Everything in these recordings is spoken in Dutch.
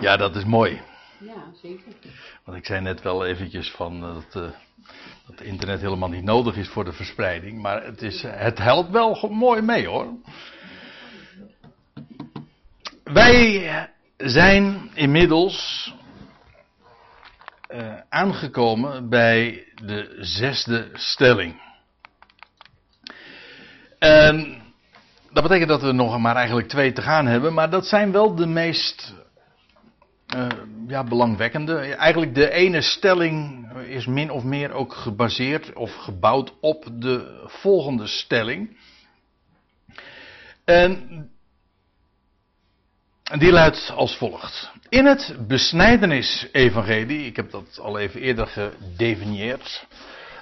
Ja, dat is mooi. Ja, zeker. Want ik zei net wel eventjes van eh, dat, uh, dat internet helemaal niet nodig is voor de verspreiding. Maar het, is, het helpt wel mooi mee hoor. Wij zijn inmiddels uh, aangekomen bij de zesde stelling. En dat betekent dat we nog maar eigenlijk twee te gaan hebben, maar dat zijn wel de meest uh, ja, belangwekkende. Eigenlijk de ene stelling is min of meer ook gebaseerd of gebouwd op de volgende stelling. En die luidt als volgt. In het besnijdenis-evangelie, ik heb dat al even eerder gedefinieerd,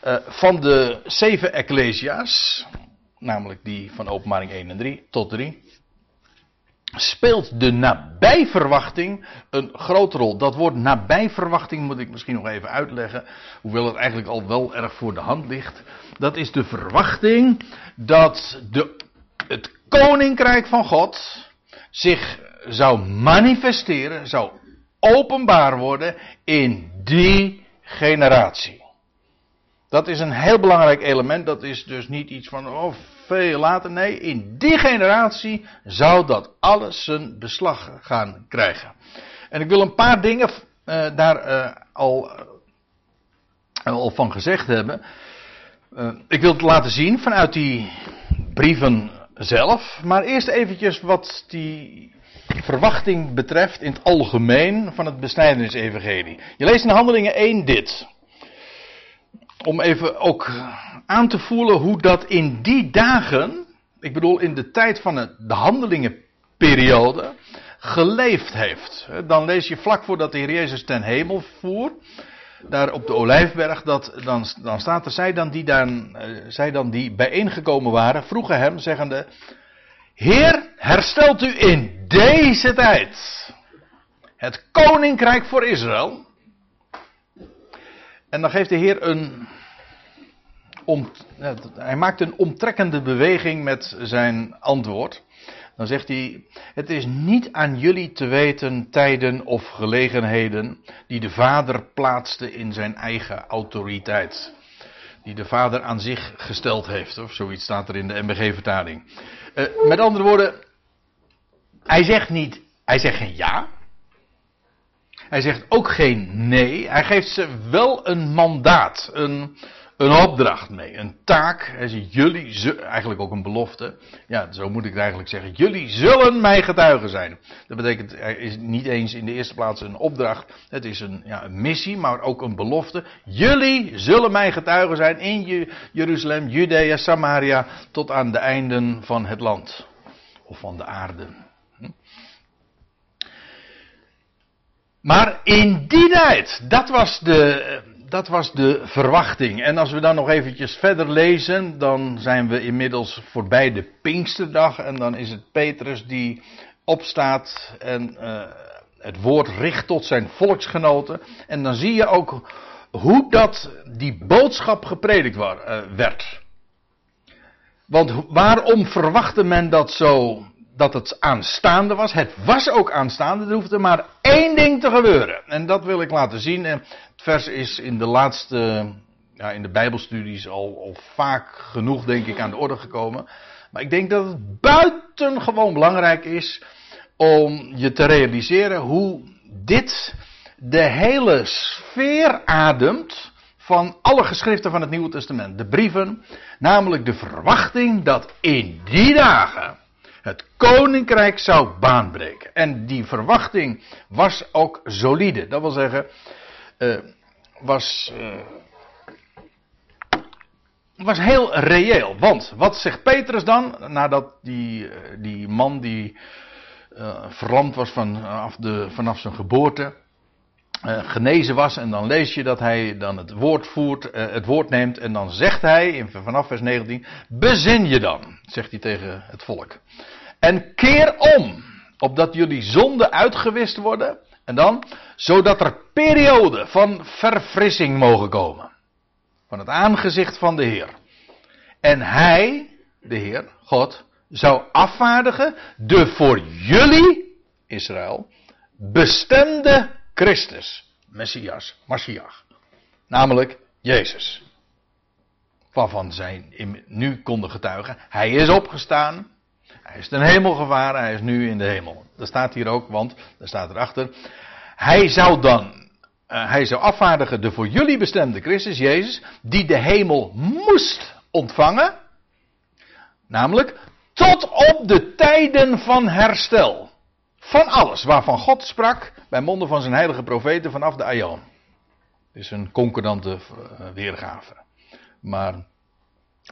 uh, van de zeven ecclesia's, namelijk die van openbaring 1 en 3 tot 3, speelt de nabijverwachting een grote rol. Dat woord nabijverwachting moet ik misschien nog even uitleggen, hoewel het eigenlijk al wel erg voor de hand ligt. Dat is de verwachting dat de, het koninkrijk van God zich zou manifesteren, zou openbaar worden in die generatie. Dat is een heel belangrijk element. Dat is dus niet iets van oh, veel later. Nee, in die generatie zou dat alles zijn beslag gaan krijgen. En ik wil een paar dingen uh, daar uh, al, uh, al van gezegd hebben. ik wil het laten zien vanuit die brieven zelf. Maar eerst eventjes wat die verwachting betreft in het algemeen van het besnijdenis-evangelie. Je leest in Handelingen 1 dit. Om even ook aan te voelen hoe dat in die dagen, ik bedoel in de tijd van de handelingenperiode, geleefd heeft. Dan lees je vlak voordat de Heer Jezus ten hemel voer, daar op de Olijfberg, dat, dan, dan staat er, zij dan, die dan, eh, zij dan die bijeengekomen waren, vroegen hem, zeggende, Heer, herstelt u in deze tijd het koninkrijk voor Israël. En dan geeft de Heer een. Om, hij maakt een omtrekkende beweging met zijn antwoord. Dan zegt hij: Het is niet aan jullie te weten tijden of gelegenheden die de Vader plaatste in zijn eigen autoriteit. Die de Vader aan zich gesteld heeft, of zoiets staat er in de MBG-vertaling. Uh, met andere woorden, hij zegt niet, hij zegt geen ja. Hij zegt ook geen nee. Hij geeft ze wel een mandaat, een, een opdracht mee, een taak. Hij jullie, eigenlijk ook een belofte. Ja, zo moet ik het eigenlijk zeggen. Jullie zullen mijn getuigen zijn. Dat betekent, er is niet eens in de eerste plaats een opdracht. Het is een, ja, een missie, maar ook een belofte. Jullie zullen mijn getuigen zijn in Jeruzalem, Judea, Samaria, tot aan de einden van het land. Of van de aarde. Maar in die tijd, dat was, de, dat was de verwachting. En als we dan nog eventjes verder lezen, dan zijn we inmiddels voorbij de Pinksterdag. En dan is het Petrus die opstaat en uh, het woord richt tot zijn volksgenoten. En dan zie je ook hoe dat die boodschap gepredikt uh, werd. Want waarom verwachtte men dat zo dat het aanstaande was. Het was ook aanstaande. Er hoefde maar één ding te gebeuren. En dat wil ik laten zien. En vers is in de laatste, ja, in de Bijbelstudies al, al vaak genoeg, denk ik, aan de orde gekomen. Maar ik denk dat het buitengewoon belangrijk is om je te realiseren hoe dit de hele sfeer ademt van alle geschriften van het Nieuwe Testament. De brieven, namelijk de verwachting dat in die dagen het koninkrijk zou baanbreken. En die verwachting was ook solide. Dat wil zeggen, uh, was, uh, was heel reëel. Want wat zegt Petrus dan, nadat die, eh, die man die uh, verlamd was vanaf, de, vanaf zijn geboorte, genezen was. En dan lees je dat hij dan het woord voert, uh, het woord neemt. En dan zegt hij, in, vanaf vers 19, bezin je dan, zegt hij tegen het volk. En keer om, opdat jullie zonden uitgewist worden. En dan, zodat er perioden van verfrissing mogen komen. Van het aangezicht van de Heer. En Hij, de Heer, God, zou afvaardigen de voor jullie, Israël, bestemde Christus, Messias, Mashiach. Namelijk Jezus. Waarvan zij nu konden getuigen. Hij is opgestaan. Hij is ten hemel gevaren. Hij is nu in de hemel. Dat staat hier ook, want er staat erachter. Hij zou dan, uh, hij zou afvaardigen de voor jullie bestemde Christus, Jezus, die de hemel moest ontvangen. Namelijk tot op de tijden van herstel. Van alles waarvan God sprak bij monden van zijn heilige profeten vanaf de Aion. Dit is een concordante uh, weergave. Maar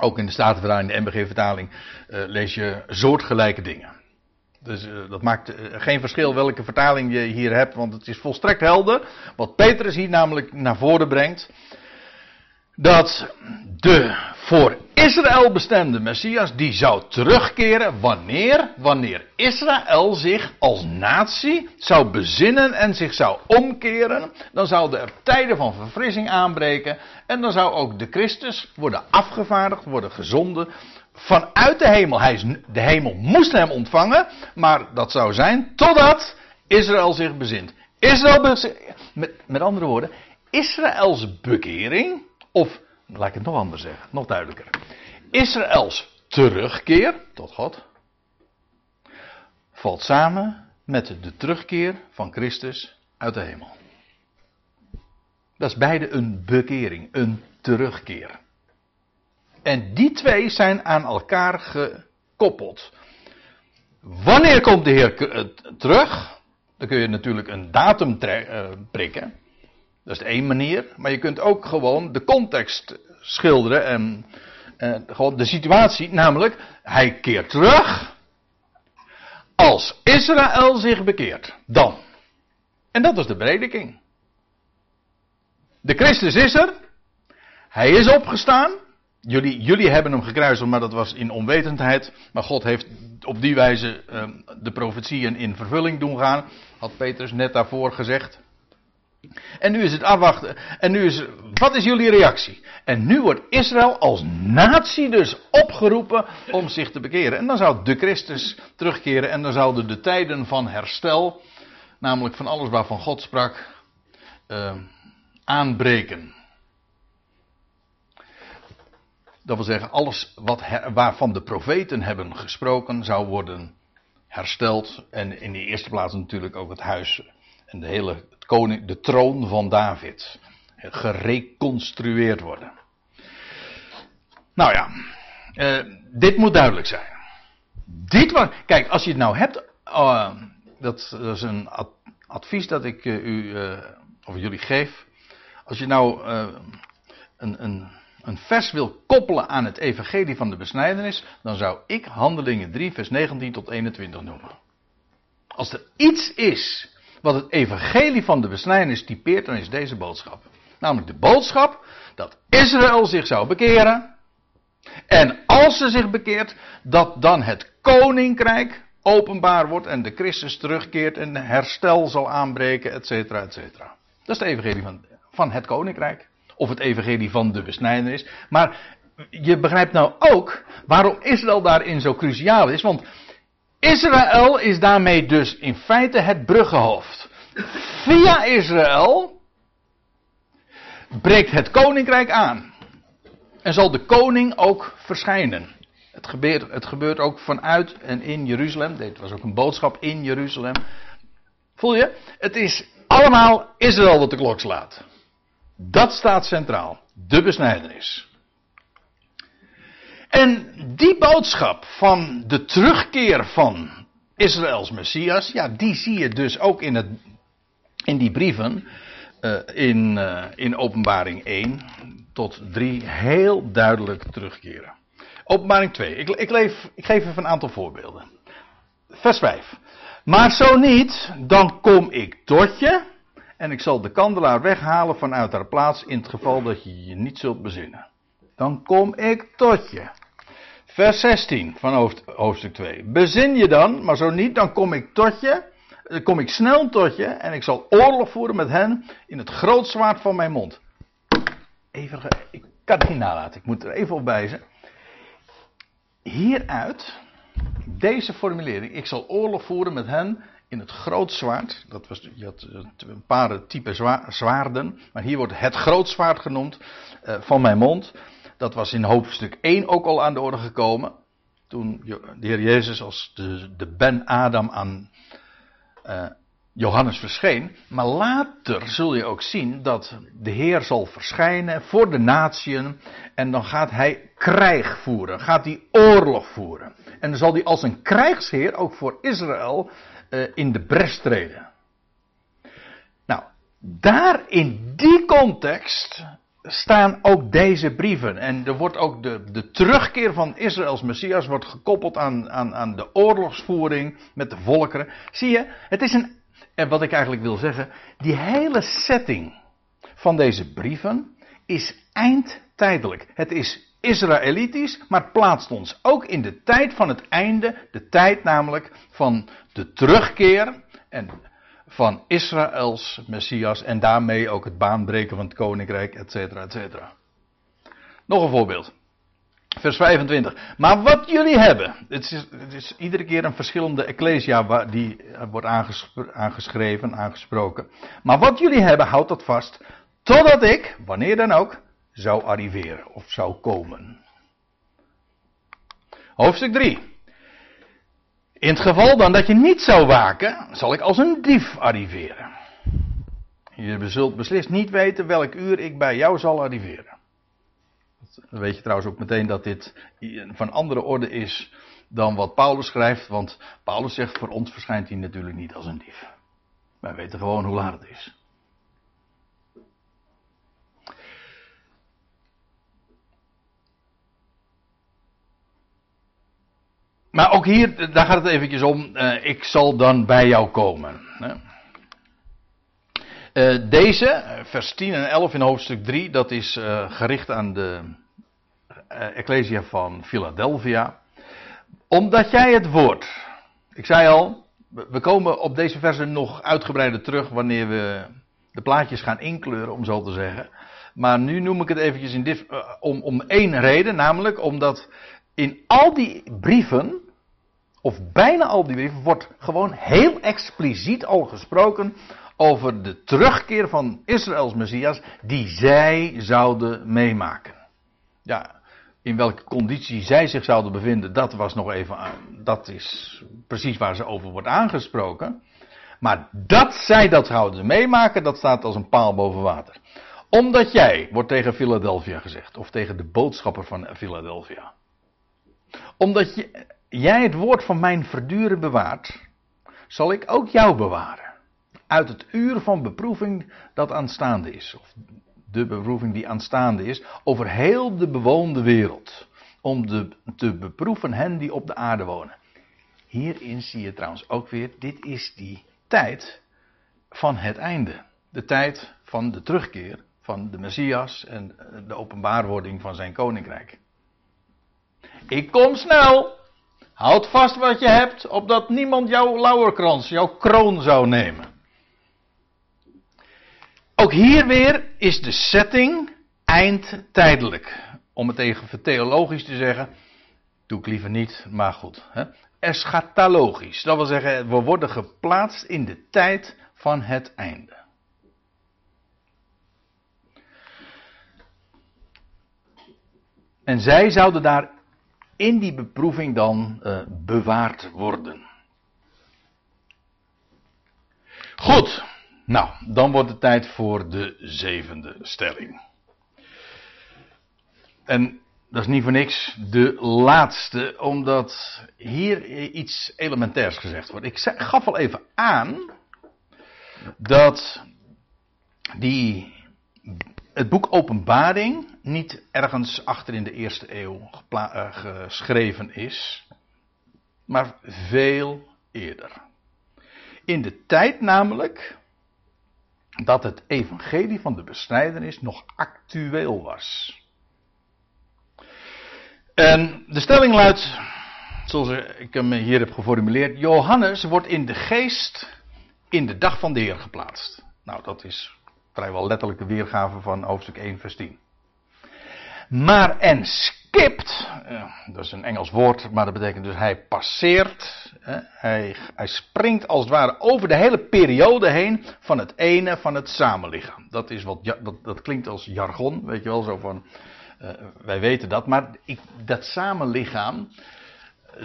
ook in de Statenvertaling, de MBG-vertaling, uh, lees je soortgelijke dingen. Dus uh, dat maakt uh, geen verschil welke vertaling je hier hebt, want het is volstrekt helder. Wat Petrus hier namelijk naar voren brengt. Dat de voor Israël bestemde Messias, die zou terugkeren wanneer? Wanneer Israël zich als natie zou bezinnen en zich zou omkeren. Dan zouden er tijden van verfrissing aanbreken. En dan zou ook de Christus worden afgevaardigd, worden gezonden vanuit de hemel. Hij is, de hemel moest hem ontvangen, maar dat zou zijn totdat Israël zich bezint. Israël, met, met andere woorden, Israëls bekering, of laat ik het nog anders zeggen, nog duidelijker. Israëls terugkeer tot God valt samen met de terugkeer van Christus uit de hemel. Dat is beide een bekering, een terugkeer. En die twee zijn aan elkaar gekoppeld. Wanneer komt de Heer eh, terug? Dan kun je natuurlijk een datum eh, prikken. Dat is één manier. Maar je kunt ook gewoon de context schilderen en uh, gewoon de situatie. Namelijk, hij keert terug als Israël zich bekeert. Dan. En dat is de prediking. De Christus is er. Hij is opgestaan. Jullie, jullie hebben hem gekruisigd, maar dat was in onwetendheid. Maar God heeft op die wijze uh, de profetieën in vervulling doen gaan. Had Petrus net daarvoor gezegd. En nu is het afwachten. En nu is, wat is jullie reactie? En nu wordt Israël als natie dus opgeroepen om zich te bekeren. En dan zou de Christus terugkeren en dan zouden de tijden van herstel, namelijk van alles waarvan God sprak, uh, aanbreken. Dat wil zeggen, alles wat waarvan de profeten hebben gesproken zou worden hersteld. En in de eerste plaats natuurlijk ook het huis en de hele koning, de troon van David. Gereconstrueerd worden. Nou ja, uh, dit moet duidelijk zijn. Dit was, kijk, als je het nou hebt, uh, dat, is een advies dat ik uh, u, of jullie geef. Als je nou een, een een vers wil koppelen aan het evangelie van de besnijdenis, dan zou ik Handelingen 3, vers 19 tot 21 noemen. Als er iets is wat het evangelie van de besnijdenis typeert, dan is deze boodschap. Namelijk de boodschap dat Israël zich zou bekeren. En als ze zich bekeert, dat dan het koninkrijk openbaar wordt en de Christus terugkeert en herstel zal aanbreken, et cetera, et cetera. Dat is het evangelie van, van het koninkrijk. Of het evangelie van de besnijdenis. Maar je begrijpt nou ook waarom Israël daarin zo cruciaal is. Want Israël is daarmee dus in feite het bruggenhoofd. Via Israël breekt het koninkrijk aan. En zal de koning ook verschijnen. Het gebeurt, het gebeurt ook vanuit en in Jeruzalem. Dit was ook een boodschap in Jeruzalem. Voel je? Het is allemaal Israël dat de klok slaat. Dat staat centraal. De besnijdenis. En die boodschap van de terugkeer van Israëls Messias, ja, die zie je dus ook in, het, in die brieven uh, in, uh, in Openbaring 1 tot 3 heel duidelijk terugkeren. Openbaring 2, ik, ik, leef, ik geef even een aantal voorbeelden. Vers 5. Maar zo niet, dan kom ik tot je en ik zal de kandelaar weghalen vanuit haar plaats in het geval dat je je niet zult bezinnen. Dan kom ik tot je. Vers 16 van hoofdstuk 2. Bezin je dan, maar zo niet, dan kom ik tot je. Dan kom ik snel tot je en ik zal oorlog voeren met hen in het grootzwaard van mijn mond. Even, ik kan het niet nalaten, ik moet er even op wijzen. Hieruit, deze formulering, ik zal oorlog voeren met hen in het grootzwaard. Dat was, je had een paar typen zwaarden. Maar hier wordt het grootzwaard genoemd uh, van mijn mond. Dat was in hoofdstuk 1 ook al aan de orde gekomen. Toen de Heer Jezus als de, de Ben Adam aan uh, Johannes verscheen. Maar later zul je ook zien dat de Heer zal verschijnen voor de natieën. En dan gaat hij krijg voeren. Gaat hij oorlog voeren. En dan zal hij als een krijgsheer ook voor Israël uh, in de bres treden. Nou, daar in die context staan ook deze brieven. En er wordt ook de, de terugkeer van Israëls Messias wordt gekoppeld aan, aan, aan de oorlogsvoering met de volkeren. Zie je, het is een. En wat ik eigenlijk wil zeggen, die hele setting van deze brieven is eindtijdelijk. Het is Israëlitisch, maar plaatst ons ook in de tijd van het einde, de tijd namelijk van de terugkeer en van Israëls Messias en daarmee ook het baanbreken van het koninkrijk, et cetera, et cetera. Nog een voorbeeld. Vers 25. Maar wat jullie hebben. Het is, het is iedere keer een verschillende ecclesia die wordt aangeschreven, aangesproken. Maar wat jullie hebben, houdt dat vast. Totdat ik, wanneer dan ook, zou arriveren of zou komen. Hoofdstuk 3. In het geval dan dat je niet zou waken, zal ik als een dief arriveren. Je zult beslist niet weten welk uur ik bij jou zal arriveren. Dan weet je trouwens ook meteen dat dit van andere orde is dan wat Paulus schrijft. Want Paulus zegt, voor ons verschijnt hij natuurlijk niet als een dief. Wij weten gewoon hoe laat het is. Maar ook hier, daar gaat het eventjes om. Uh, ik zal dan bij jou komen. Uh, deze, vers 10 en 11 in hoofdstuk 3, dat is uh, gericht aan de Ecclesia van Philadelphia. Omdat jij het woord. Ik zei al, we komen op deze versen nog uitgebreider terug wanneer we de plaatjes gaan inkleuren, om zo te zeggen. Maar nu noem ik het eventjes in om, om één reden, namelijk omdat in al die brieven of bijna al die brieven, wordt gewoon heel expliciet al gesproken over de terugkeer van Israëls Messias die zij zouden meemaken. Ja, in welke conditie zij zich zouden bevinden, dat was nog even, dat is precies waar ze over wordt aangesproken. Maar dat zij dat zouden meemaken, dat staat als een paal boven water. Omdat jij, wordt tegen Philadelphia gezegd, of tegen de boodschapper van Philadelphia. Omdat je, jij het woord van mijn verduren bewaart, zal ik ook jou bewaren. Uit het uur van beproeving dat aanstaande is. Of de beproeving die aanstaande is. Over heel de bewoonde wereld. Om de, te beproeven hen die op de aarde wonen. Hierin zie je trouwens ook weer, dit is die tijd van het einde. De tijd van de terugkeer van de Messias en de openbaarwording van zijn koninkrijk. Ik kom snel. Houd vast wat je hebt, opdat niemand jouw lauwerkrans, jouw kroon zou nemen. Ook hier weer is de setting eindtijdelijk. Om het even theologisch te zeggen, doe ik liever niet, maar goed. Hè? Eschatologisch, dat wil zeggen, we worden geplaatst in de tijd van het einde. En zij zouden daar in die beproeving dan uh, bewaard worden. Goed, nou, dan wordt het tijd voor de zevende stelling. En dat is niet voor niks de laatste, omdat hier iets elementairs gezegd wordt. Ik gaf al even aan dat die het boek Openbaring niet ergens achter in de eerste eeuw uh, geschreven is, maar veel eerder. In de tijd namelijk dat het evangelie van de besnijdenis nog actueel was. En de stelling luidt, zoals ik hem hier heb geformuleerd, Johannes wordt in de geest in de dag van de Heer geplaatst. Nou, dat is vrijwel letterlijke weergave van hoofdstuk 1, vers 10. Maar en skipt, dat is een Engels woord, maar dat betekent dus hij passeert, hij, hij springt als het ware over de hele periode heen van het ene van het samenlichaam. Dat, is wat, dat, dat klinkt als jargon, weet je wel, zo van, uh, wij weten dat, maar ik, dat samenlichaam,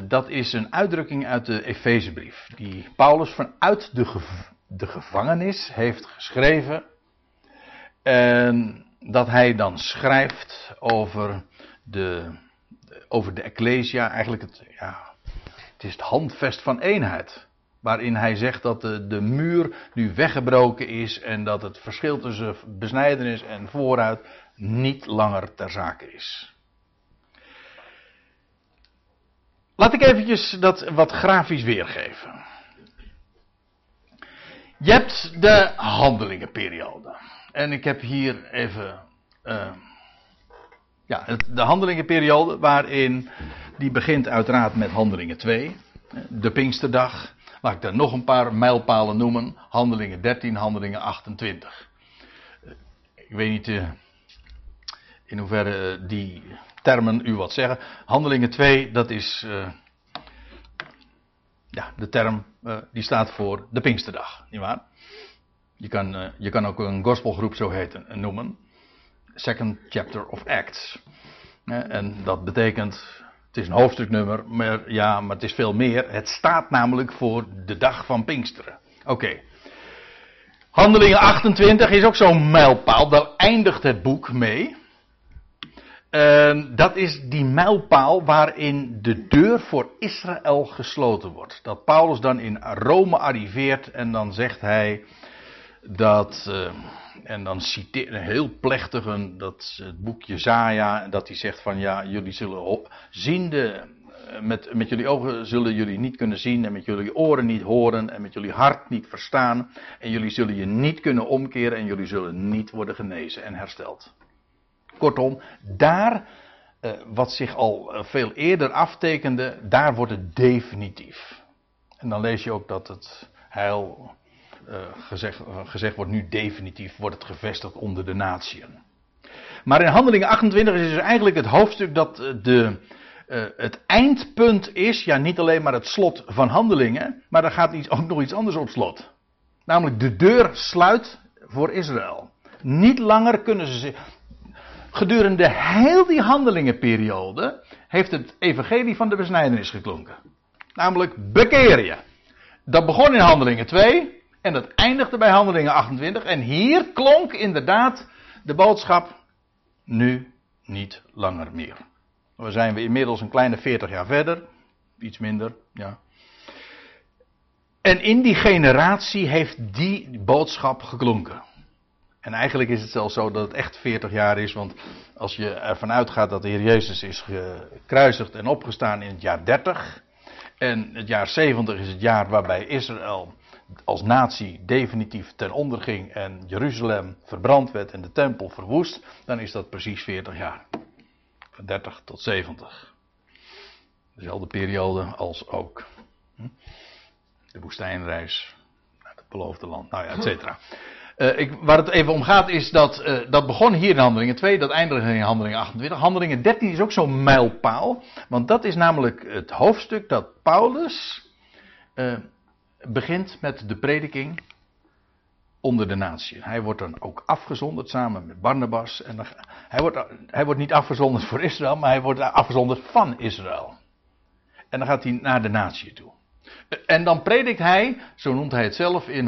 dat is een uitdrukking uit de Efezebrief, die Paulus vanuit de, de gevangenis heeft geschreven. En dat hij dan schrijft over de, over de Ecclesia, eigenlijk het, ja, het is het handvest van eenheid. Waarin hij zegt dat de, de muur nu weggebroken is en dat het verschil tussen besnijdenis en vooruit niet langer ter zake is. Laat ik eventjes dat wat grafisch weergeven. Je hebt de handelingenperiode. En ik heb hier even uh, ja, de handelingenperiode waarin die begint uiteraard met handelingen 2. De Pinksterdag. Laat ik daar nog een paar mijlpalen noemen. Handelingen 13, handelingen 28. Ik weet niet in hoeverre die termen u wat zeggen. Handelingen 2, dat is ja, de term die staat voor de Pinksterdag, nietwaar? Je kan, uh, je kan ook een gospelgroep zo heten, noemen. Second Chapter of Acts. en dat betekent, het is een hoofdstuknummer, maar ja, maar het is veel meer. Het staat namelijk voor de dag van Pinksteren. Oké. Handelingen 28 is ook zo'n mijlpaal, daar eindigt het boek mee. Dat is die mijlpaal waarin de deur voor Israël gesloten wordt. Dat Paulus dan in Rome arriveert en dan zegt hij dat, uh, en dan citeert een heel plechtig een, dat, het boek Jezaja, dat hij zegt van ja, jullie zullen zien de, eh, met, met jullie ogen zullen jullie niet kunnen zien en met jullie oren niet horen en met jullie hart niet verstaan en jullie zullen je niet kunnen omkeren en jullie zullen niet worden genezen en hersteld. Kortom, daar, uh, wat zich al veel eerder aftekende, daar wordt het definitief. En dan lees je ook dat het heil gezegd, uh, gezegd wordt nu definitief, wordt het gevestigd onder de natieën. Maar in Handelingen 28 is dus eigenlijk het hoofdstuk dat uh, de, het eindpunt is, ja niet alleen maar het slot van Handelingen, maar er gaat iets, ook nog iets anders op slot. Namelijk de deur sluit voor Israël. Niet langer kunnen ze zich. Gedurende heel die handelingenperiode heeft het evangelie van de besnijdenis geklonken. Namelijk bekeer je. Dat begon in Handelingen 2. En dat eindigde bij Handelingen 28. En hier klonk inderdaad de boodschap nu niet langer meer. We zijn we inmiddels een kleine 40 jaar verder. Iets minder, ja. En in die generatie heeft die boodschap geklonken. En eigenlijk is het zelfs zo dat het echt 40 jaar is, want als je ervan uitgaat dat de Heer Jezus is gekruisigd en opgestaan in het jaar 30, en het jaar 70 is het jaar waarbij Israël als natie definitief ten onder ging en Jeruzalem verbrand werd en de tempel verwoest, dan is dat precies 40 jaar. Van 30 tot 70. Dezelfde periode als ook hm, de woestijnreis naar het beloofde land, nou ja, et cetera. Uh, waar het even om gaat is dat, uh, dat begon hier in Handelingen 2, dat eindigde in Handelingen 28. Handelingen 13 is ook zo'n mijlpaal, want dat is namelijk het hoofdstuk dat Paulus uh, begint met de prediking onder de natie. Hij wordt dan ook afgezonderd samen met Barnabas. En hij, wordt, hij wordt niet afgezonderd voor Israël, maar hij wordt afgezonderd van Israël. En dan gaat hij naar de natie toe. En dan predikt hij, zo noemt hij het zelf in,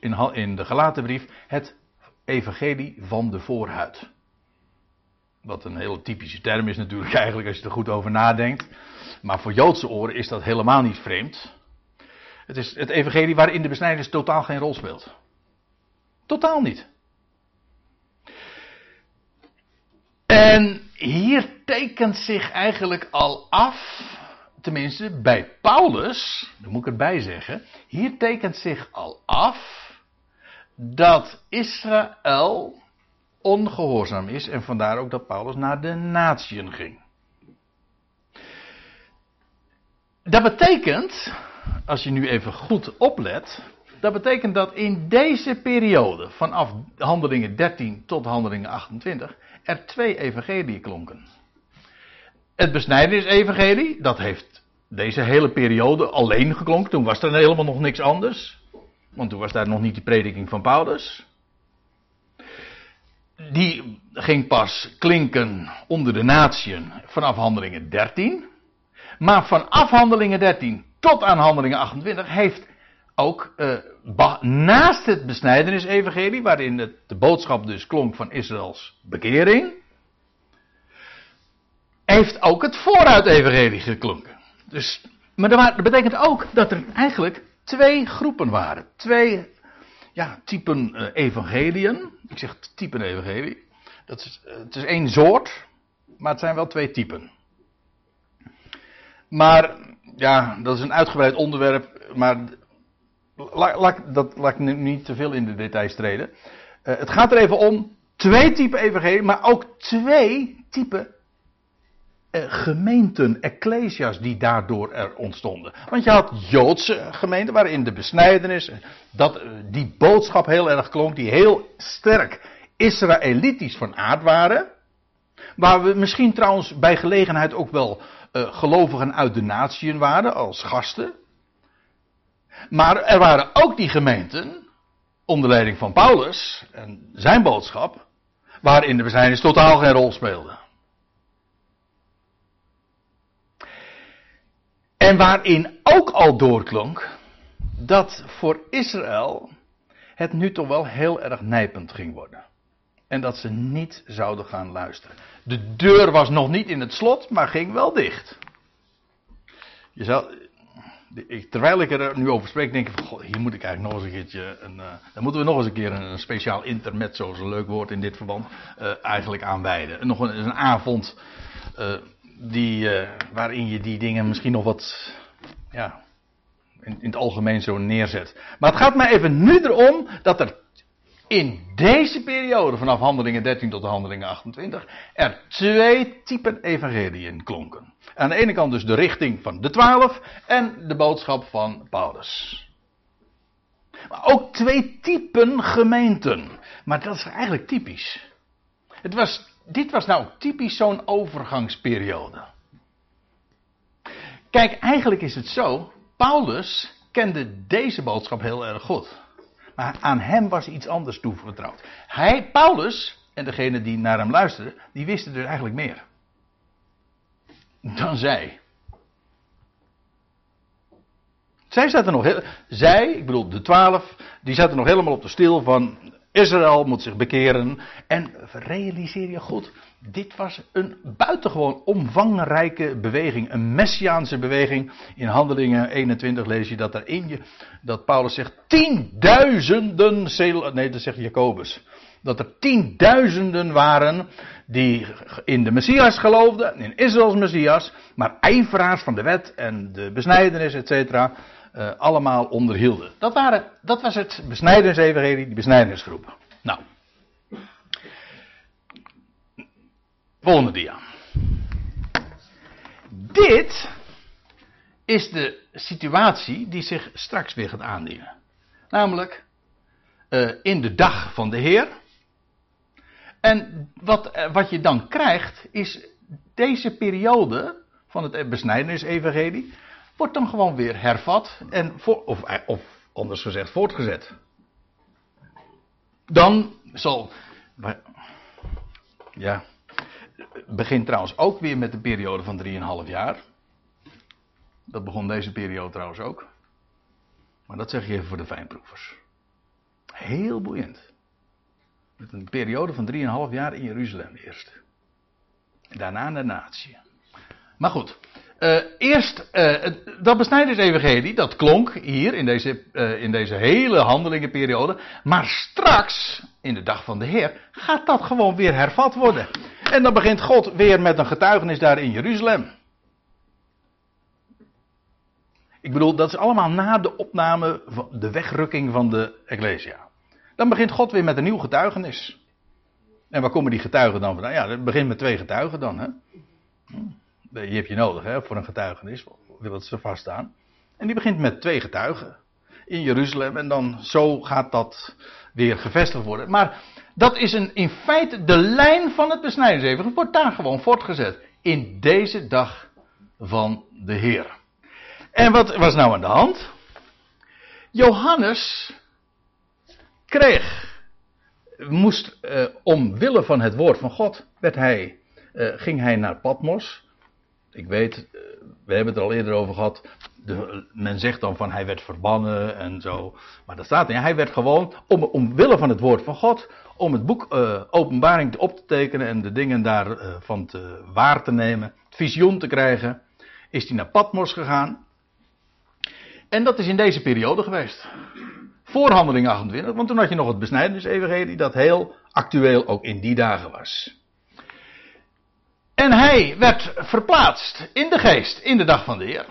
in, in de het evangelie van de voorhuid. Wat een hele typische term is natuurlijk eigenlijk als je er goed over nadenkt. Maar voor Joodse oren is dat helemaal niet vreemd. Het is het evangelie waarin de besnijdenis totaal geen rol speelt. Totaal niet. En hier tekent zich eigenlijk al af, tenminste bij Paulus, dat moet ik erbij zeggen, hier tekent zich al af dat Israël ongehoorzaam is en vandaar ook dat Paulus naar de natieën ging. Dat betekent als je nu even goed oplet, dat betekent dat in deze periode, vanaf handelingen 13 tot handelingen 28, er twee evangelieën klonken. het besnijdenis-evangelie, dat heeft deze hele periode alleen geklonken. Toen was er helemaal nog niks anders. Want toen was daar nog niet de prediking van Paulus. Die ging pas klinken onder de natieën vanaf handelingen 13. Maar van afhandelingen 13 tot aan handelingen 28 heeft ook uh, naast het besnijdenis-evangelie, waarin het, de boodschap dus klonk van Israëls bekering, heeft ook het vooruit-evangelie geklonken. Dus, maar dat betekent ook dat er eigenlijk twee groepen waren. Twee ja, typen uh, evangeliën. Ik zeg typen evangelie. Dat is, uh, het is één soort, maar het zijn wel twee typen. Maar ja, dat is een uitgebreid onderwerp, maar laat, dat, laat ik nu niet te veel in de details treden. Uh, het gaat er even om twee typen evangelie, maar ook twee typen uh, gemeenten, ecclesia's die daardoor er ontstonden. Want je had Joodse gemeenten waarin de besnijdenis, dat, uh, die boodschap heel erg klonk, die heel sterk Israëlitisch van aard waren. Waar we misschien trouwens bij gelegenheid ook wel uh, gelovigen uit de natieën waren als gasten. Maar er waren ook die gemeenten, onder leiding van Paulus en zijn boodschap, waarin de besnijdenis totaal geen rol speelde. En waarin ook al doorklonk dat voor Israël het nu toch wel heel erg nijpend ging worden. En dat ze niet zouden gaan luisteren. De deur was nog niet in het slot, maar ging wel dicht. Je terwijl ik er nu over spreek, denk ik van, God, hier moet ik eigenlijk nog eens een keertje, een, dan moeten we nog eens een keer een, speciaal internet, zoals een leuk woord in dit verband, uh, eigenlijk aanwijden. Nog een, een avond uh, die, waarin je die dingen misschien nog wat, ja, in, in, het algemeen zo neerzet. Maar het gaat mij even nu erom dat er in deze periode, vanaf handelingen 13 tot handelingen 28, er twee typen evangeliën klonken. Aan de ene kant dus de richting van de twaalf en de boodschap van Paulus. Maar ook twee typen gemeenten. Maar dat is eigenlijk typisch. Het was, dit was nou typisch zo'n overgangsperiode. Kijk, eigenlijk is het zo. Paulus kende deze boodschap heel erg goed. Aan hem was iets anders toevertrouwd. Hij, Paulus, en degene die naar hem luisterden, die wisten dus eigenlijk meer. Dan zij. Zij zaten nog, heel, zij, ik bedoel de twaalf, die zaten nog helemaal op de stil van Israël moet zich bekeren. En realiseer je goed, dit was een buitengewoon omvangrijke beweging, een messiaanse beweging. In Handelingen 21 lees je dat in je, dat Paulus zegt tienduizenden, nee dat zegt Jacobus, dat er tienduizenden waren die in de Messias geloofden, in Israëls Messias, maar ijveraars van de wet en de besnijdenis, et uh, allemaal onderhielden. Dat, waren, dat was het besnijdensevangelie, die besnijdenisgroep. Nou. Volgende dia. Dit is de situatie die zich straks weer gaat aandienen. Namelijk uh, in de dag van de Heer. En wat, uh, wat je dan krijgt is deze periode van het besnijdenis-evangelie wordt dan gewoon weer hervat en of, of anders gezegd voortgezet. Dan zal. Ja. Begint trouwens ook weer met een periode van 3,5 jaar. Dat begon deze periode trouwens ook. Maar dat zeg je even voor de fijnproevers. Heel boeiend. Met een periode van 3,5 jaar in Jeruzalem eerst. En daarna de natie. Maar goed, uh, eerst, uh, dat besnijdersevangelie, dat klonk hier in deze, uh, in deze hele handelingenperiode. Maar straks, in de dag van de Heer, gaat dat gewoon weer hervat worden. En dan begint God weer met een getuigenis daar in Jeruzalem. Ik bedoel, dat is allemaal na de opname, van de wegrukking van de Ecclesia. Dan begint God weer met een nieuw getuigenis. En waar komen die getuigen dan vandaan? Ja, het begint met twee getuigen dan, hè. Hm. Die heb je nodig hè, voor een getuigenis, wil het ze vaststaan. En die begint met twee getuigen in Jeruzalem en dan zo gaat dat weer gevestigd worden. Maar dat is een, in feite de lijn van het besnijdensevangelie, wordt daar gewoon voortgezet. in deze dag van de Heer. En wat was nou aan de hand? Johannes kreeg, moest uh, omwille van het woord van God, werd hij, uh, ging hij naar Patmos. Ik weet, uh, we hebben het er al eerder over gehad. De, men zegt dan van hij werd verbannen en zo. Maar dat staat niet. Hij werd gewoon, om, omwille van het woord van God, om het boek Openbaring op te tekenen en de dingen daarvan te waar te nemen, het visioen te krijgen, is hij naar Patmos gegaan. En dat is in deze periode geweest. Voor handeling 28, want toen had je nog het besnijdenis-evangelie dat heel actueel ook in die dagen was. En hij werd verplaatst in de geest in de dag van de Heer.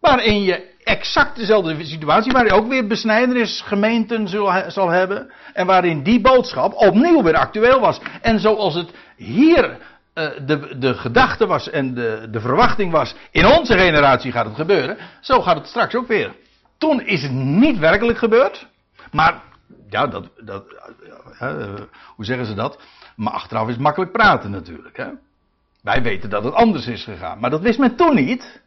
Waarin je exact dezelfde situatie, waar je ook weer besnijdenisgemeenten zal hebben. En waarin die boodschap opnieuw weer actueel was. En zoals het hier uh, de, de gedachte was en de, de verwachting was, in onze generatie gaat het gebeuren, zo gaat het straks ook weer. Toen is het niet werkelijk gebeurd, maar, ja, dat, dat uh, hoe zeggen ze dat? Maar achteraf is makkelijk praten natuurlijk. Hè? Wij weten dat het anders is gegaan, maar dat wist men toen niet.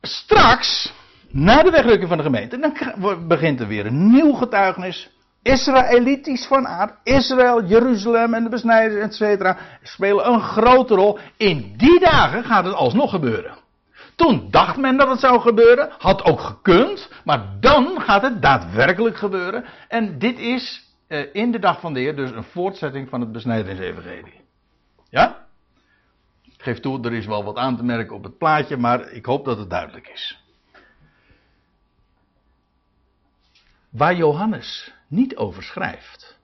Straks, na de wegrukking van de gemeente, dan begint er weer een nieuw getuigenis Israëlitisch van aard, Israël, Jeruzalem en de besnijders, etc. spelen een grote rol. In die dagen gaat het alsnog gebeuren. Toen dacht men dat het zou gebeuren, had ook gekund, maar dan gaat het daadwerkelijk gebeuren. En dit is eh, in de dag van de Heer dus een voortzetting van het besnijdensevangelie. Ja? Ik geef toe, er is wel wat aan te merken op het plaatje, maar ik hoop dat het duidelijk is. Waar Johannes niet over schrijft.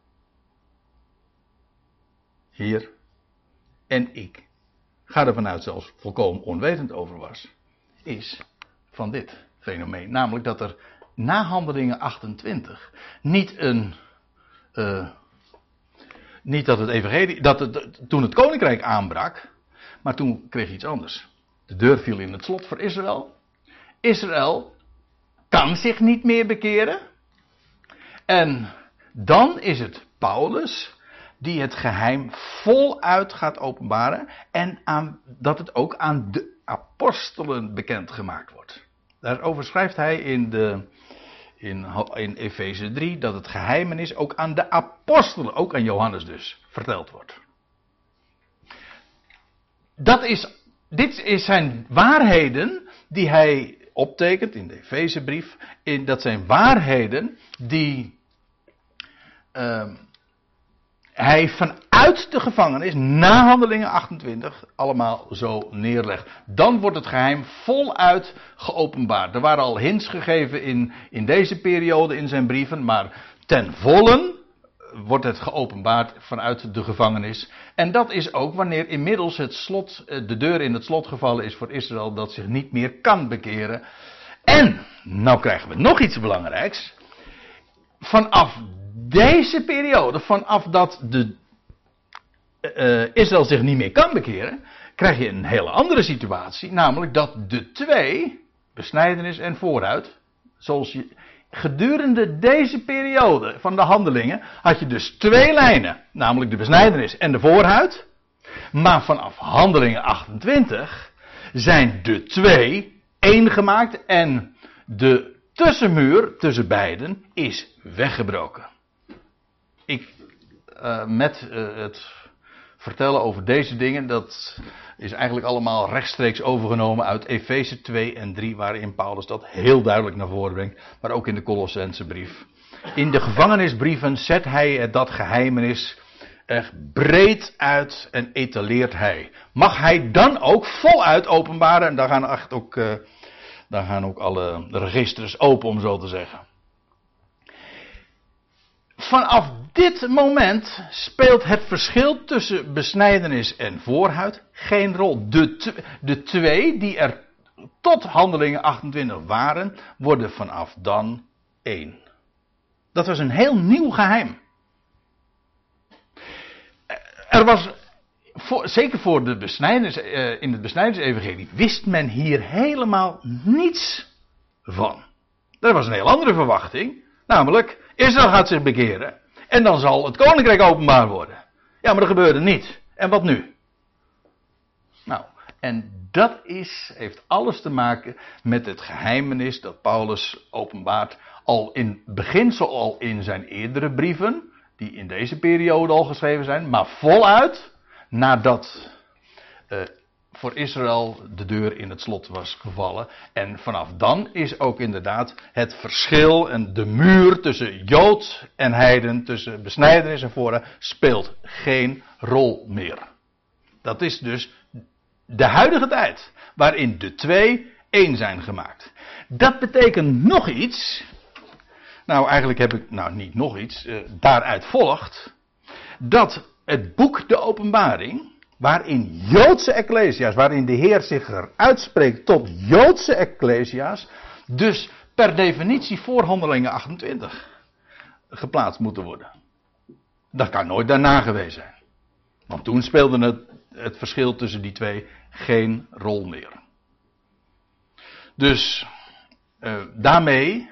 Hier en ik ga er vanuit zelfs volkomen onwetend over was, is van dit fenomeen. Namelijk dat er na handelingen 28 niet een. Uh, niet dat het evangelie. Dat het, toen het koninkrijk aanbrak. Maar toen kreeg je iets anders. De deur viel in het slot voor Israël. Israël kan zich niet meer bekeren. En dan is het Paulus die het geheim voluit gaat openbaren en aan, dat het ook aan de apostelen bekendgemaakt wordt. Daarover schrijft hij in, de, in, Efeze 3 dat het geheimenis ook aan de apostelen, ook aan Johannes dus, verteld wordt. Dat is, dit zijn waarheden die hij optekent in de Efezebrief. Dat zijn waarheden die uh, hij vanuit de gevangenis, na handelingen 28, allemaal zo neerlegt. Dan wordt het geheim voluit geopenbaard. Er waren al hints gegeven in, in deze periode in zijn brieven, maar ten volle wordt het geopenbaard vanuit de gevangenis. En dat is ook wanneer inmiddels het slot, eh, de deur in het slot gevallen is voor Israël, dat zich niet meer kan bekeren. En, nou krijgen we nog iets belangrijks. Vanaf deze periode, vanaf dat de, uh, Israël zich niet meer kan bekeren, krijg je een hele andere situatie. Namelijk dat de twee, besnijdenis en vooruit, zoals je gedurende deze periode van de handelingen, had je dus twee lijnen. Namelijk de besnijdenis en de voorhuid. Maar vanaf handelingen 28 zijn de twee één gemaakt en de tussenmuur tussen beiden is weggebroken ik, uh, met uh, het vertellen over deze dingen, dat is eigenlijk allemaal rechtstreeks overgenomen uit Efeze 2 en 3, waarin Paulus dat heel duidelijk naar voren brengt, maar ook in de Colossense brief. In de gevangenisbrieven zet hij dat geheimenis echt breed uit en etaleert hij. Mag hij dan ook voluit openbaren, en daar gaan, echt ook, uh, daar gaan ook alle registers open, om zo te zeggen. Vanaf dit moment speelt het verschil tussen besnijdenis en voorhuid geen rol. De, de twee die er tot handelingen 28 waren, worden vanaf dan één. Dat was een heel nieuw geheim. Er was, zeker voor de besnijders, uh, in het besnijdersevangelie, wist men hier helemaal niets van. Er was een heel andere verwachting. Namelijk, Israël gaat zich bekeren. En dan zal het koninkrijk openbaar worden. Ja, maar dat gebeurde niet. En wat nu? Nou, en dat is, heeft alles te maken met het geheimenis dat Paulus openbaart. Al in beginsel al in zijn eerdere brieven, die in deze periode al geschreven zijn, maar voluit nadat uh, voor Israël de deur in het slot was gevallen. En vanaf dan is ook inderdaad het verschil en de muur tussen Jood en Heiden, tussen besnijdenis en voorraad, speelt geen rol meer. Dat is dus de huidige tijd, waarin de twee één zijn gemaakt. Dat betekent nog iets. Nou, eigenlijk heb ik, nou niet nog iets, uh, daaruit volgt dat het boek De Openbaring waarin Joodse ecclesia's, waarin de Heer zich uitspreekt tot Joodse ecclesia's, dus per definitie voor handelingen 28 geplaatst moeten worden. Dat kan nooit daarna geweest zijn. Want toen speelde het, het verschil tussen die twee geen rol meer. Dus uh, daarmee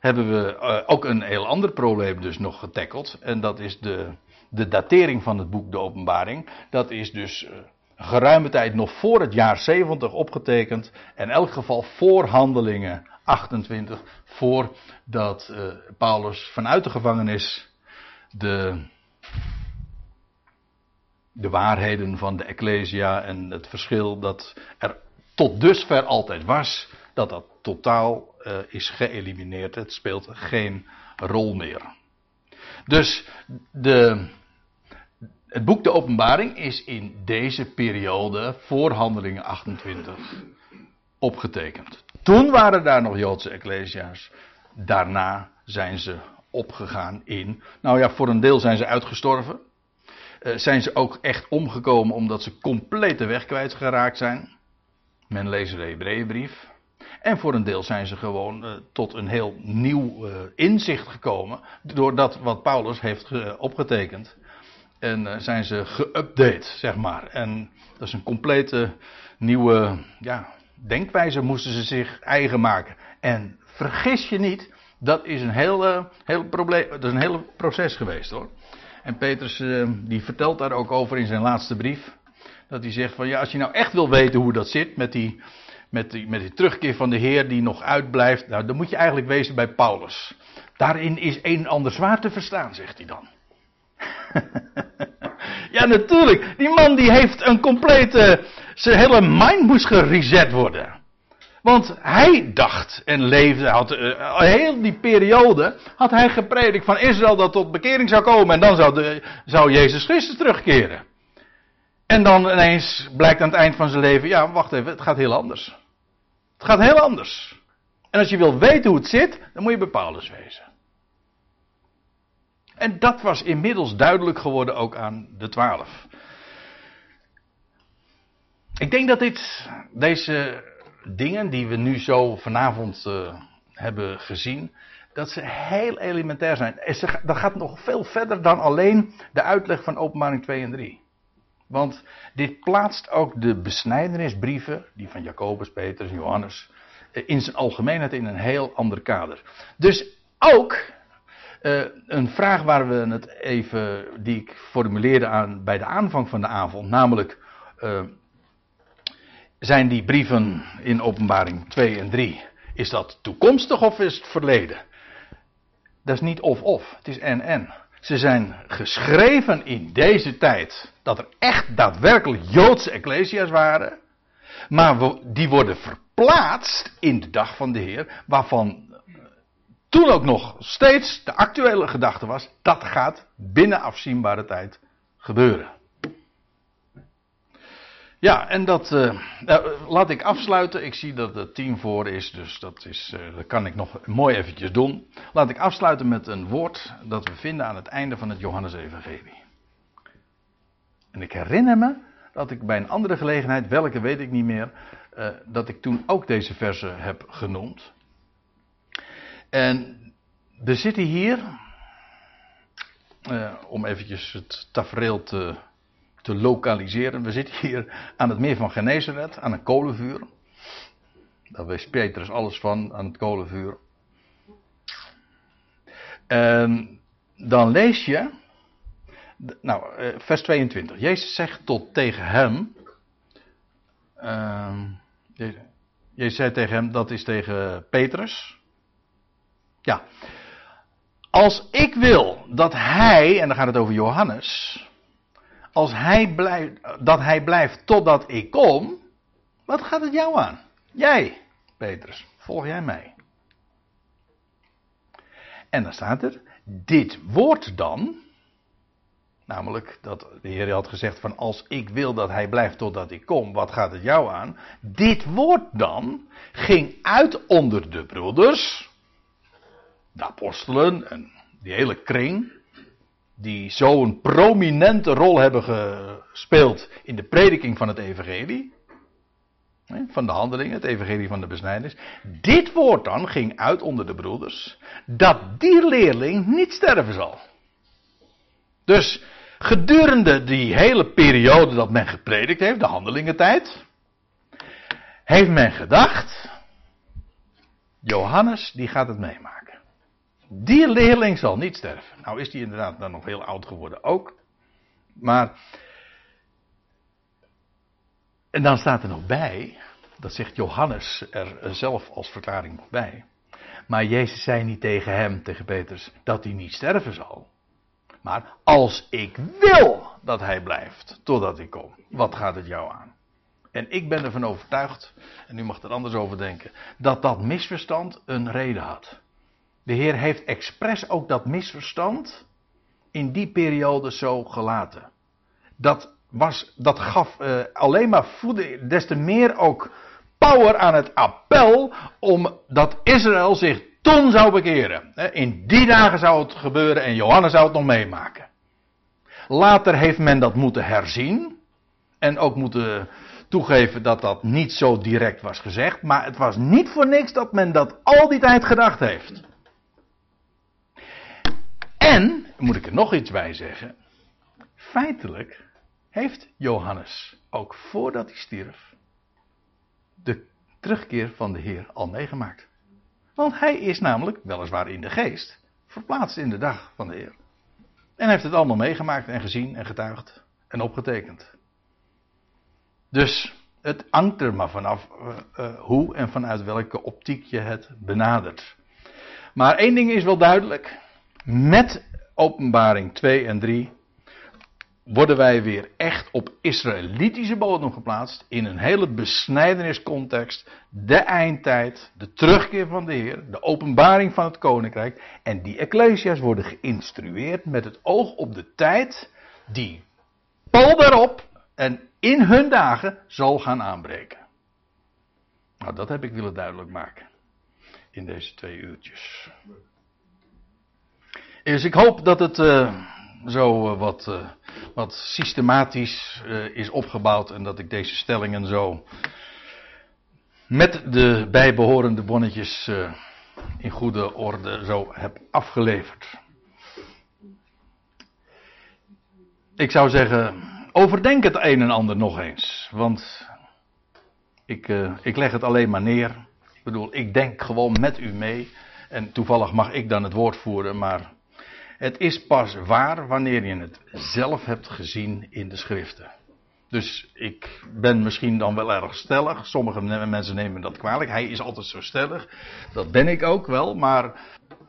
hebben we uh, ook een heel ander probleem dus nog getackeld. En dat is de, de datering van het boek De Openbaring. Dat is dus uh, geruime tijd nog voor het jaar 70 opgetekend. En in elk geval voor handelingen 28. Voordat uh, Paulus vanuit de gevangenis de, de waarheden van de Ecclesia en het verschil dat er tot dusver altijd was, dat dat totaal uh, is geëlimineerd. Het speelt geen rol meer. Dus de, het boek De Openbaring is in deze periode voor Handelingen 28 opgetekend. Toen waren daar nog Joodse ecclesia's. Daarna zijn ze opgegaan in. Nou ja, voor een deel zijn ze uitgestorven. Uh, zijn ze ook echt omgekomen omdat ze compleet de weg kwijtgeraakt zijn. Men leest de Hebreeënbrief. En voor een deel zijn ze gewoon uh, tot een heel nieuw uh, inzicht gekomen. Door dat wat Paulus heeft opgetekend. En uh, zijn ze geüpdate, zeg maar. En dat is een complete nieuwe ja, denkwijze moesten ze zich eigen maken. En vergis je niet, dat is een hele, hele, probleem, dat is een hele proces geweest hoor. En Petrus uh, die vertelt daar ook over in zijn laatste brief. Dat hij zegt van ja, als je nou echt wil weten hoe dat zit met die, met die, met die terugkeer van de Heer die nog uitblijft. Nou, dan moet je eigenlijk wezen bij Paulus. Daarin is een en ander zwaar te verstaan, zegt hij dan. ja, natuurlijk. Die man die heeft een complete. Zijn hele mind moest gereset worden. Want hij dacht en leefde, had uh, heel die periode, had hij gepredikt van Israël dat tot bekering zou komen en dan zou, de, zou Jezus Christus terugkeren. En dan ineens blijkt aan het eind van zijn leven, ja, wacht even, het gaat heel anders. Het gaat heel anders. En als je wil weten hoe het zit, dan moet je bij Paulus wezen. En dat was inmiddels duidelijk geworden ook aan de twaalf. Ik denk dat dit, deze dingen die we nu zo vanavond uh, hebben gezien, dat ze heel elementair zijn. Dat gaat nog veel verder dan alleen de uitleg van openbaring 2 en 3. Want dit plaatst ook de besnijdenisbrieven, die van Jacobus, Petrus en Johannes, eh, in zijn algemeenheid in een heel ander kader. Dus ook uh, een vraag waar we het even, die ik formuleerde aan, bij de aanvang van de avond, namelijk uh, zijn die brieven in openbaring 2 en 3, is dat toekomstig of is het verleden? Dat is niet of-of, het is en-en. Ze zijn geschreven in deze tijd dat er echt daadwerkelijk Joodse ecclesia's waren, maar die worden verplaatst in de dag van de Heer, waarvan toen ook nog steeds de actuele gedachte was, dat gaat binnen afzienbare tijd gebeuren. Ja, en dat uh, laat ik afsluiten. Ik zie dat het tien voor is, dus dat, is, uh, dat kan ik nog mooi eventjes doen. Laat ik afsluiten met een woord dat we vinden aan het einde van het Johannes-evangelie. En ik herinner me dat ik bij een andere gelegenheid, welke weet ik niet meer, dat ik toen ook deze verse heb genoemd. En we zitten hier, uh, om eventjes het tafereel te, te lokaliseren. We zitten hier aan het meer van Genezaret, aan een kolenvuur. Daar wist Petrus alles van, aan het kolenvuur. En dan lees je. Nou, eh, vers 22. Jezus zegt tot tegen hem. Uh, Jezus zei tegen hem, dat is tegen Petrus. Ja. Als ik wil dat hij, en dan gaat het over Johannes. Als hij blijft, dat hij blijft totdat ik kom. Wat gaat het jou aan? Jij, Petrus, volg jij mij. En dan staat er, dit woord dan, namelijk dat de Heer had gezegd van als ik wil dat hij blijft totdat ik kom, wat gaat het jou aan? Dit woord dan ging uit onder de broeders, de apostelen en die hele kring, die zo'n prominente rol hebben gespeeld in de prediking van het evangelie. Van de handelingen, het evangelie van de besnijdenis. Dit woord dan ging uit onder de broeders. Dat die leerling niet sterven zal. Dus gedurende die hele periode dat men gepredikt heeft, de handelingentijd. Heeft men gedacht. Johannes die gaat het meemaken. Die leerling zal niet sterven. Nou is die inderdaad dan nog heel oud geworden ook. Maar en dan staat er nog bij, dat zegt Johannes er zelf als verklaring nog bij. Maar Jezus zei niet tegen hem, tegen Petrus, dat hij niet sterven zal. Maar als ik wil dat hij blijft totdat ik kom, wat gaat het jou aan? En ik ben ervan overtuigd, en u mag er anders over denken, dat dat misverstand een reden had. De Heer heeft expres ook dat misverstand in die periode zo gelaten. Dat was, dat gaf uh, alleen maar voeden, des te meer ook power aan het appel om dat Israël zich toen zou bekeren. In die dagen zou het gebeuren en Johannes zou het nog meemaken. Later heeft men dat moeten herzien en ook moeten toegeven dat dat niet zo direct was gezegd, maar het was niet voor niks dat men dat al die tijd gedacht heeft. En, moet ik er nog iets bij zeggen, feitelijk heeft Johannes ook voordat hij stierf de terugkeer van de Heer al meegemaakt. Want hij is namelijk, weliswaar in de geest, verplaatst in de dag van de Heer. En heeft het allemaal meegemaakt en gezien en getuigd en opgetekend. Dus het hangt er maar vanaf uh, uh, hoe en vanuit welke optiek je het benadert. Maar één ding is wel duidelijk. Met openbaring 2 en 3 worden wij weer echt op Israëlitische bodem geplaatst. In een hele besnijdeniscontext. De eindtijd, de terugkeer van de Heer, de openbaring van het koninkrijk. En die ecclesia's worden geïnstrueerd met het oog op de tijd die pal daarop en in hun dagen zal gaan aanbreken. Nou, dat heb ik willen duidelijk maken. In deze twee uurtjes. Dus ik hoop dat het. Uh, zo uh, wat, uh, wat systematisch is opgebouwd en dat ik deze stellingen zo met de bijbehorende bonnetjes in goede orde zo heb afgeleverd. Ik zou zeggen, overdenk het een en ander nog eens, want ik, ik leg het alleen maar neer. Ik bedoel, ik denk gewoon met u mee en toevallig mag ik dan het woord voeren, maar het is pas waar wanneer je het zelf hebt gezien in de schriften. Dus ik ben misschien dan wel erg stellig. Sommige mensen nemen dat kwalijk. Hij is altijd zo stellig. Dat ben ik ook wel. Maar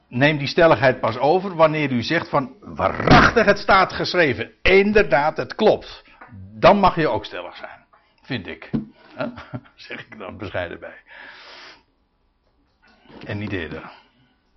neem die stelligheid pas over wanneer u zegt van waarachtig het staat geschreven. Inderdaad, het klopt. Dan mag je ook stellig zijn. Vind ik. Zeg ik dan bescheiden bij. En niet eerder.